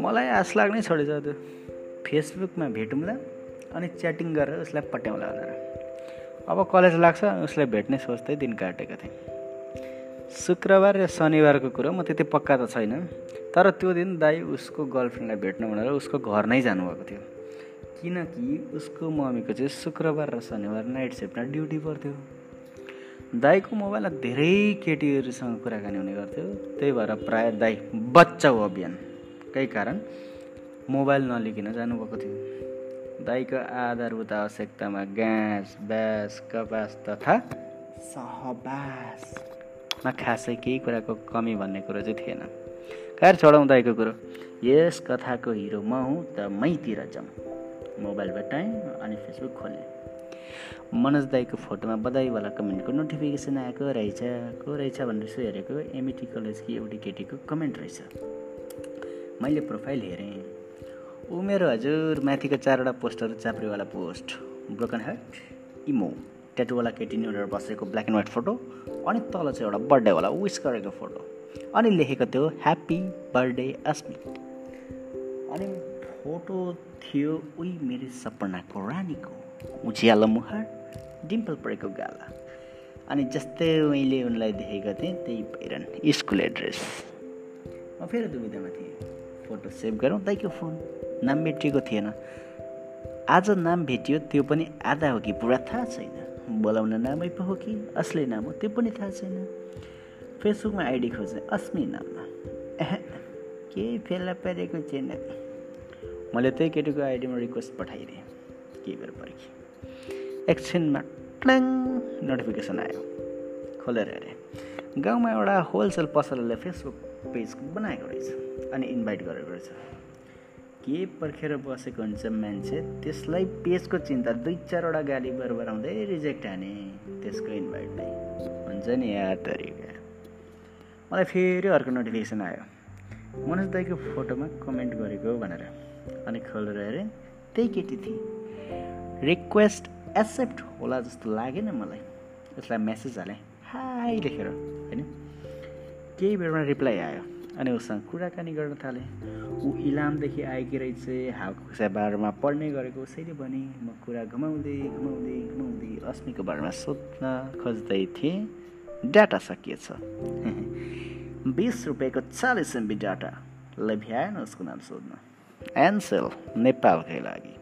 मलाई आश लाग्नै छोडेछ त्यो। फेसबुकमा भेटौँला अनि च्याटिङ गरेर उसलाई पट्याउँला भनेर। अब कलेज लाग्छ उसलाई भेट्ने सोच्दै दिन काटेको थिएँ। शुक्रबार र शनिबारको कुरो म त्यति पक्का त छैन तर त्यो दिन दाई उसको गर्लफ्रेन्डलाई भेट्नु भनेर उसको घर नै जानुभएको थियो। किनकि उसको मम्मीको चाहिँ शुक्रबार र शनिबार नाइट सिफ्टमा ड्युटी पर्थ्यो। दाईको मोबाइलमा धेरै केटीहरूसँग कुराकानी हुने गर्थ्यो। त्यही भएर प्रायः दाई बच्चा हो बिहान केही कारण मोबाइल नलिकन जानुभएको थियो। दाईको आधारभूत आवश्यकतामा घाँस ब्यास कपास तथा सहबासमा खासै केही कुराको कमी भन्ने कुरो चाहिँ थिएन। कार छोडाउँ दाईको कुरो। यस कथाको हिरो म हुँ त मैतिर जाउँ मोबाइल भेटाएँ अनि फेसबुक खोलेँ। मनोज दाईको फोटोमा बधाईवाला कमेन्टको नोटिफिकेसन आएको रहेछ। को रहेछ भनेर यसो हेरेको एमइटी कलेजकी एउटी केटीको कमेन्ट रहेछ। मैले प्रोफाइल हेरेँ। ऊ मेरो हजुर माथिको चारवटा पोस्टर चाप्रीवाला पोस्ट ब्रोकन हार्ट इमो ट्याटुवाला केटी न्युडर बसेको ब्ल्याक एन्ड व्हाइट फोटो अनि तल चाहिँ एउटा बर्थडेवाला विस गरेको फोटो अनि लेखेको थियो ह्याप्पी बर्थडे अस्मि अनि फोटो थियो उही मेरो सपनाको रानीको उज्यालो मुहार डिम्पल परेको गाला। अनि जस्तै मैले उनलाई देखेको थिएँ त्यही पहिरन स्कुल एड्रेस। म फेरि दुविधामा थिएँ। फोटो सेभ गरौँ। दाइको फोन नाम भेटिएको थिएन। आज नाम भेटियो त्यो पनि आधा हो कि? पुरा थाहा छैन। बोलाउन नामै पो हो कि? असली नाम हो त्यो पनि थाहा छैन। फेसबुकमा आइडी खोजेँ अस्मी नाममा केही फेला परेको छैन? मैले त्यही केटीको आइडीमा रिक्वेस्ट पठाइदिएँ। केही बेर पर्खी एकछिनमा ट्ल्याङ नोटिफिकेसन आयो। खोलेर हेरेँ। गाउँमा एउटा होलसेल पसलले फेसबुक पेज बनाएको रहेछ। अनि इन्भाइट गरेको रहेछ। के पर्खेर बसेको हुन्छ मान्छे? त्यसलाई पेजको चिन्ता दुई चारवटा गाडी बरबराउँदै रिजेक्ट हाने त्यसको इन्भाइट नै। हुन्छ नि या तरिका। मलाई फेरि अर्को नोटिफिकेसन आयो। मनोज दाईको फोटोमा कमेन्ट गरेको भनेर। अनि खोलेर हेरेँ त्यही केटी थिएँ। रिक्वेस्ट एक्सेप्ट होला जस्तो लागेन मलाई। यसलाई मेसेज हालेँ। हाई लेखेर। होइन? केही बेरमा रिप्लाई आयो। अनि उसँग कुराकानी गर्न थालेँ। ऊ इलामदेखि आएकी रहेछ हाउको बारेमा पढ्ने गरेको उसैले भने म कुरा घुमाउँदै घुमाउँदै घुमाउँदै अस्मिको बारेमा सोध्न खोज्दै थिएँ। डाटा सकिएछ बिस रुपियाँको चालिस एमबी डाटा। भ्याएन उसको नाम सोध्न। एन्सेल नेपालकै लागि।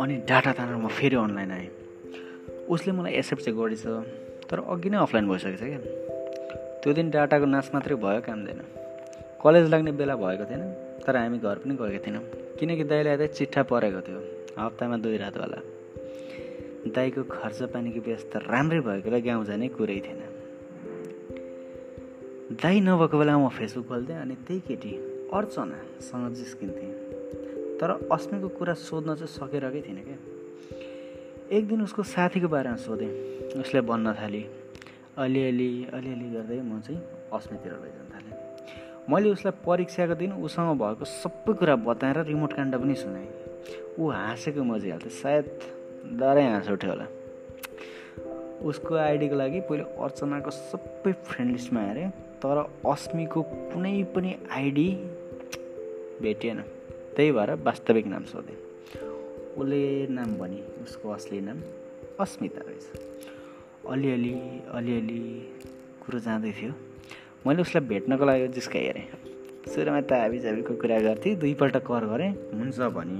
अनि डाटा तानेर म फेरि अनलाइन आएँ। उसले मलाई एक्सेप्ट चाहिँ गरेछ तर अघि नै अफलाइन भइसकेको छ क्या। त्यो दिन डाटाको नाच मात्रै भयो काम दिएन कलेज लाग्ने बेला भएको थिएन तर हामी घर पनि गएका थिएनौँ। किनकि दाइलाई त चिट्ठा परेको थियो हप्तामा दुई रातवाला। दाईको खर्च पानीको व्यवस्था राम्रै भएकोलाई गाउँ जाने कुरै थिएन। दाई नभएको बेला म फेसबुक खोल्थेँ अनि त्यही केटी अर्चनासँग जिस्किन्थेँ। तर अस्मिको कुरा सोध्न चाहिँ सकेरकै थिइनँ क्या। एक दिन उसको साथीको बारेमा सोधेँ। उसले भन्न थालेँ अलिअलि अलिअलि गर्दै म चाहिँ अस्मितिर लैजान थालेँ। मैले उसलाई परीक्षाको दिन उसँग भएको सबै कुरा बताएर रिमोट काण्ड पनि सुनाएँ। ऊ हाँसेको मजिहाल्थ्यो सायद डरै हाँस उठ्यो होला। उसको आइडीको लागि पहिले अर्चनाको सबै फ्रेन्ड लिस्टमा हेरेँ तर अस्मिको कुनै पनि आइडी भेटिएन। त्यही भएर वास्तविक नाम सोधेँ। उसले नाम भने उसको असली नाम अस्मिता रहेछ। अलिअलि अलिअलि कुरो जाँदै थियो। मैले उसलाई भेट्नको लागि जिस्का हेरेँ। सुरुमा त हाबी कुरा गर्थेँ दुईपल्ट कर गरेँ हुन्छ भने।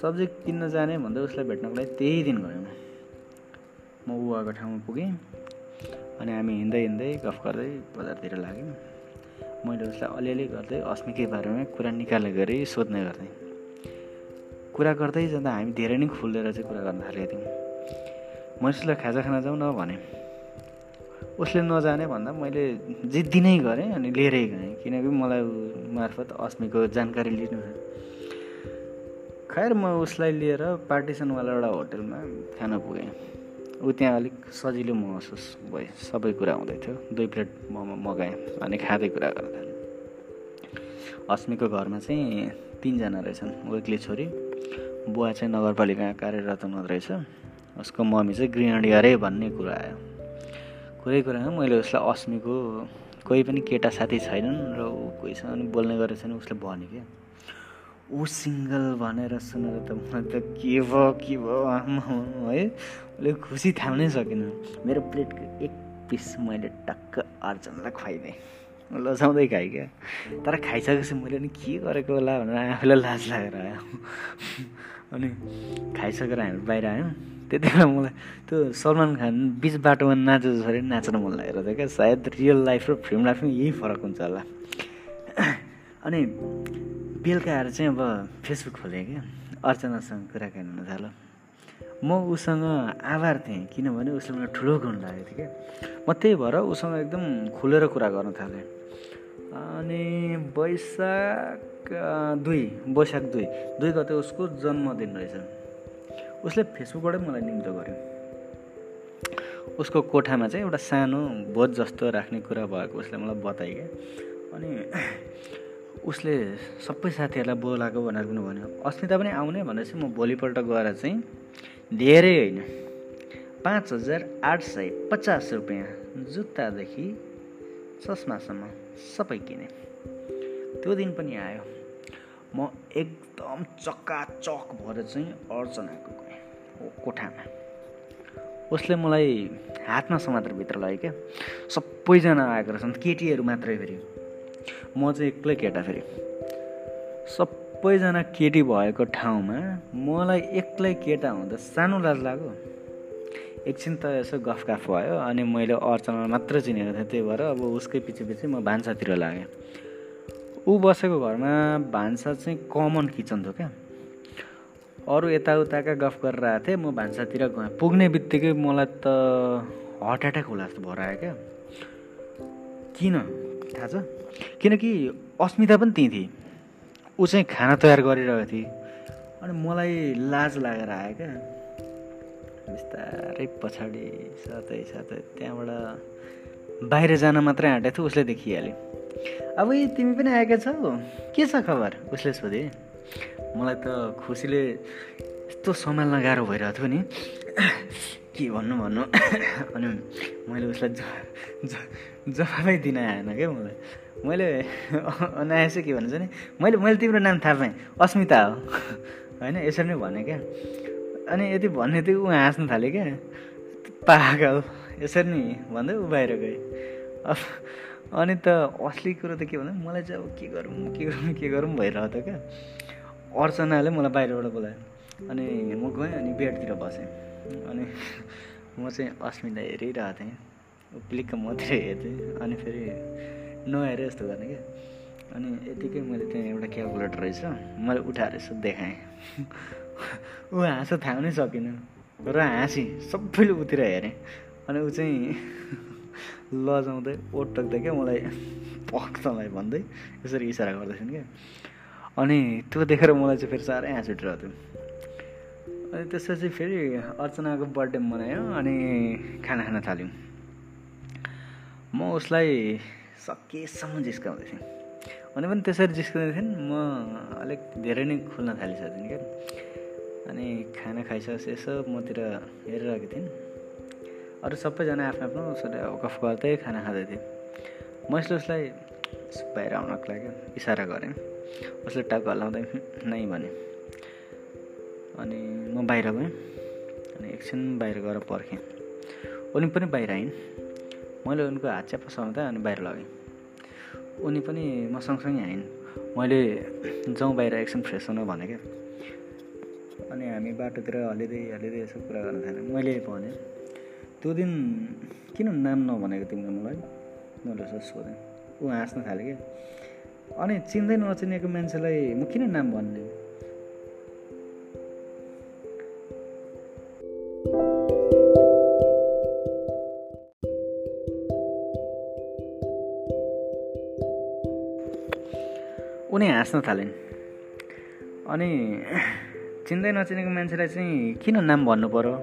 सब्जी किन्न जाने भन्दा उसलाई भेट्नको लागि त्यही दिन गयौँ। म आएको ठाउँमा पुगेँ अनि हामी हिँड्दै हिँड्दै गफ गर्दै बजारतिर लाग्यौँ। मैले उसलाई अलिअलि गर्दै अस्मिकै बारेमा कुरा निकाले गरी सोध्ने गर्थेँ। कुरा गर्दै जाँदा हामी धेरै नै खुलेर चाहिँ कुरा गर्न थालेका थियौँ। मैले उसलाई खाजा खाना जाउँ न भने। उसले नजाने भन्दा मैले जिद्दी नै गरेँ अनि लिएरै गएँ। किनकि मलाई मार्फत अस्मिको जानकारी लिनु खैर म उसलाई लिएर पार्टिसनवाला एउटा होटेलमा खान पुगेँ। ऊ त्यहाँ अलिक सजिलो महसुस भयो सबै कुरा हुँदै थियो। दुई प्लेट मोमो मगाएँ अनि खाँदै कुरा गर्न थालेँ अस्मीको घरमा चाहिँ तिनजना रहेछन् एक्लै छोरी बुवा चाहिँ नगरपालिकामा कार्यरत हुनुहुँदो रहेछ। उसको मम्मी चाहिँ गृहिणी अरे भन्ने कुरा आयो। कुरै कुरामा मैले उसलाई अस्मीको कोही पनि केटा साथी छैनन् र ऊ कोहीसँग बोल्ने गरेछन् उसले भने क्या। ऊ सिङ्गल भनेर सुनेर त मलाई त के भयो के भयो है उसले खुसी थाम्नै सकेन। मेरो प्लेटको एक पिस मैले टक्क अर्जनलाई खुवाइदिएँ। लजाउँदै खाएँ क्या। तर खाइसकेपछि मैले नि के गरेको होला भनेर आफूलाई लाज लागेर आयो। अनि खाइसकेर हामी बाहिर आयौँ। त्यति बेला मलाई त्यो सलमान खान बिच बाटोमा नाचे जसरी नाच्न मन लागेर थियो क्या। सायद रियल लाइफ र फिल्म लाइफमा यही फरक हुन्छ होला। अनि बेलुका आएर चाहिँ अब फेसबुक खोलेँ क्या। अर्चनासँग कुराकानी हुन थाल्यो म उसँग आभार थिएँ किनभने उसले मलाई ठुलो गुण लागेको थियो क्या। म त्यही भएर उसँग एकदम खुलेर कुरा गर्न थालेँ। अनि वैशाख दुई वैशाख दुई दुई गते उसको जन्मदिन रहेछ। उसले फेसबुकबाटै मलाई निम्तो गर्यो। उसको कोठामा चाहिँ एउटा सानो बोध जस्तो राख्ने कुरा भएको उसले मलाई बतायो क्या। अनि उसले सबै साथीहरूलाई बोलाएको भनेर पनि भन्यो। अस्मिता पनि आउने भनेर चाहिँ म भोलिपल्ट गएर चाहिँ धेरै होइन पाँच हजार आठ सय पचास रुपियाँ जुत्तादेखि चस्मासम्म सबै किने। त्यो दिन पनि आयो। म एकदम चक्काचक भएर चाहिँ अर्चनाको गएँ कोठामा। उसले मलाई हातमा समातेर भित्र लाग्यो क्या सबैजना आएको रहेछन्। केटीहरू मात्रै फेरि म चाहिँ एक्लै केटा फेरि सबैजना केटी भएको ठाउँमा मलाई एक्लै केटा हुँदा सानो लाज लाग्यो। एकछिन त यसो गफ गफ भयो अनि मैले अर्चना मात्र चिनेको थिएँ त्यही भएर अब उसकै पछि पछि म भान्सातिर लागेँ। ऊ बसेको घरमा भान्सा चाहिँ कमन किचन थियो क्या। अरू यताउताका गफ गरेर आएको थिएँ म भान्सातिर गएँ। पुग्ने बित्तिकै मलाई त हार्ट एट्याक होला जस्तो भएर आयो क्या। किन? थाहा छ? किनकि अस्मिता पनि त्यहीँ थिए। ऊ चाहिँ खाना तयार गरिरहेको थिएँ। अनि मलाई लाज लागेर आयो क्या। बिस्तारै पछाडि साथै साथै त्यहाँबाट बाहिर जान मात्रै आँटेको थियो उसले देखिहाल्यो। अब तिमी पनि आएका छौ। के छ खबर? उसले सोधे। मलाई त खुसीले यस्तो सम्हाल्न गाह्रो भइरहेको थियो नि। के भन्नु भन्नु। अनि मैले उसलाई जवाबै दिन आएन क्या मलाई? मैले अनायास के भन्नु छ नि? मैले मैले तिम्रो नाम थाहा पाएँ। अस्मिता हो। होइन यसरी नै भने क्या। अनि यति भन्ने थियो ऊ हाँस्नु थाल्यो क्या। पागल। यसरी नि भन्दै ऊ बाहिर गएँ अनि त असली कुरो त के भन्दा मलाई चाहिँ अब के गरौँ के गरौँ के गरौँ भइरहेको थियो क्या। अर्चनाले मलाई बाहिरबाट बोलायो। अनि म गएँ अनि बेडतिर बसेँ। अनि म चाहिँ अस्मिता हेरिरहेको थिएँ। प्लिक्क मतिर हेर्थेँ। अनि फेरि नहेरे जस्तो गर्ने क्या। अनि यतिकै मैले त्यहाँ एउटा क्यालकुलेटर रहेछ मैले उठाएर यसो देखाएँ। ऊ हाँसो थाहा सकिनँ। र हाँसी सबैले उतिर हेरेँ। अनि ऊ चाहिँ लजाउँदै ओट टक्दै क्या मलाई पक्तलाई भन्दै यसरी इसारा गर्दैछन् क्या। अनि त्यो देखेर मलाई चाहिँ फेरि साह्रै हाँस उठिरहेको थियो। अनि त्यसपछि फेरि अर्चनाको बर्थडे मनायो अनि खाना खान थाल्यौँ। म उसलाई सकेसम्म जिस्काउँदै थिएँ। अनि पनि त्यसरी जिस्काउँदै थिएँ म अलिक धेरै नै खुल्न थालिसकेको थिएँ क्या। अनि खाना खाइसकेपछि यसो मतिर हेरिरहेको थिएँ अरू सबैजना आफ्नो आफ्नो उसले गफ गर्दै खाना खाँदै थिएँ। म यसले उसलाई बाहिर आउनको लागि इसारा गरेँ। उसले टाउको हल्लाउँदै नै भने अनि म बाहिर गएँ। अनि एकछिन बाहिर गएर पर्खेँ। उनी पनि बाहिर आइन्। मैले उनको हात च्याप समाउँदै अनि बाहिर लगेँ। उनी पनि म सँगसँगै आइन्। मैले जाउँ बाहिर एकछिन फ्रेस हुन भने क्या। अनि हामी बाटोतिर हलिँदै हलिँदै यसो कुरा गर्न थाल्यौँ मैले भने त्यो दिन किन नाम नभनेको तिमीले मलाई? मैले यसो सोधेँ। ऊ हाँस्न थालेँ क्या। अनि चिन्दै नचिनेको मान्छेलाई म किन नाम भन्ने? उनी हाँस्न थालिन्। अनि चिन्दै नचिनेको मान्छेलाई चाहिँ किन नाम भन्नु पऱ्यो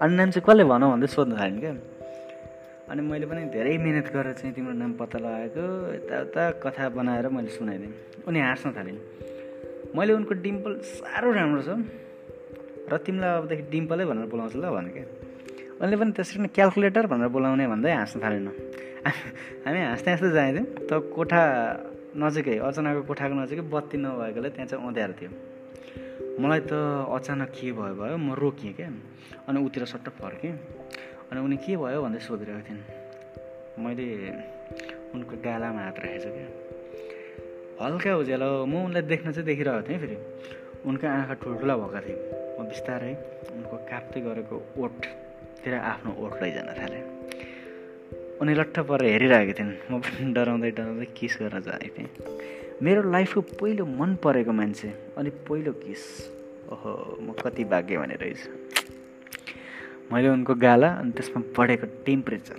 अनि नाम चाहिँ कसले भनौँ भन्दै सोध्नु थाल्यो क्या? अनि मैले पनि धेरै मिहिनेत गरेर चाहिँ तिम्रो नाम पत्ता लगाएको यताउता कथा बनाएर मैले सुनाइदिएँ। उनी हाँस्न थालिन्। मैले उनको डिम्पल साह्रो राम्रो छ। र तिमीलाई अबदेखि डिम्पलै भनेर बोलाउँछु ल भने क्या। उनले पनि त्यसरी नै क्यालकुलेटर भनेर बोलाउने भन्दै हाँस्न थालेन। हामी हाँस्दै हाँस्दै जाँदैथ्यौँ। त कोठा नजिकै अचानक कोठाको नजिकै बत्ती नभएकोले त्यहाँ चाहिँ अँध्यारो थियो। मलाई त अचानक के भयो भयो म रोकिएँ क्या अनि उतिर सट्ट फर्केँ। अनि उनी के भयो भन्दै सोधिरहेको थिइन्। मैले उनको गालामा हात राखेको छु क्या हल्का उज्यालो म उनलाई देख्न चाहिँ देखिरहेको थिएँ फेरि। उनका आँखा ठुल्ठुला भएका थिए। म बिस्तारै उनको काप्दै गरेको ओठतिर आफ्नो ओठ लैजान थालेँ। उनी लट्ठ परेर हेरिरहेको थिइन्। म पनि डराउँदै डराउँदै किस गर्न जानेको थिएँ मेरो लाइफको पहिलो मन परेको मान्छे अनि पहिलो किस। ओहो म कति भाग्य भने रहेछु। मैले उनको गाला अनि त्यसमा बढेको टेम्परेचर।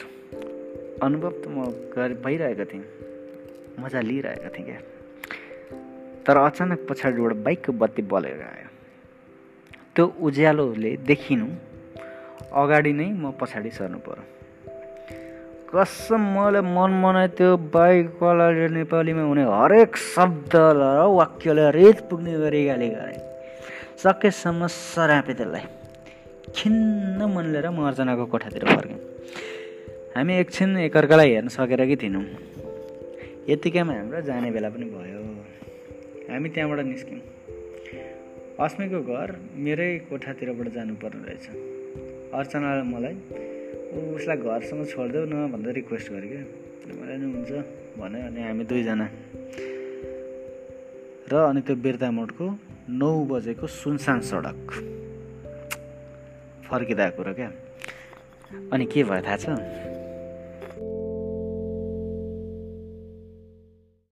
अनुभव त म गरि भइरहेको थिएँ। मजा लिइरहेको थिएँ क्या। तर अचानक पछाडिबाट बाइकको बत्ती बलेर आयो। त्यो उज्यालोले देखिनु अगाडि नै म पछाडि सर्नु पऱ्यो कसम मैले मन मनाए त्यो बाइकवालाले नेपालीमा हुने हरेक शब्द र वाक्यले रेत पुग्ने गरी गाली गरेँ सकेसम्म सरापे त्यसलाई। खिन्न मन लिएर म अर्चनाको कोठातिर फर्केँ हामी एकछिन एकअर्कालाई हेर्न सकेर कि थिएनौँ यतिकैमा हाम्रो जाने बेला पनि भयो। हामी त्यहाँबाट निस्क्यौँ। अस्मीको घर मेरै कोठातिरबाट जानुपर्ने रहेछ। अर्चनाले मलाई उसलाई घरसम्म छोडिदेऊ न भनेर रिक्वेस्ट गरेँ क्या। मलाई नि हुन्छ भने अनि हामी दुईजना। र अनि त्यो बिर्ता मोडको नौ बजेको सुनसान सडक। फर्किँदा कुरो क्या। अनि के भयो थाहा छ?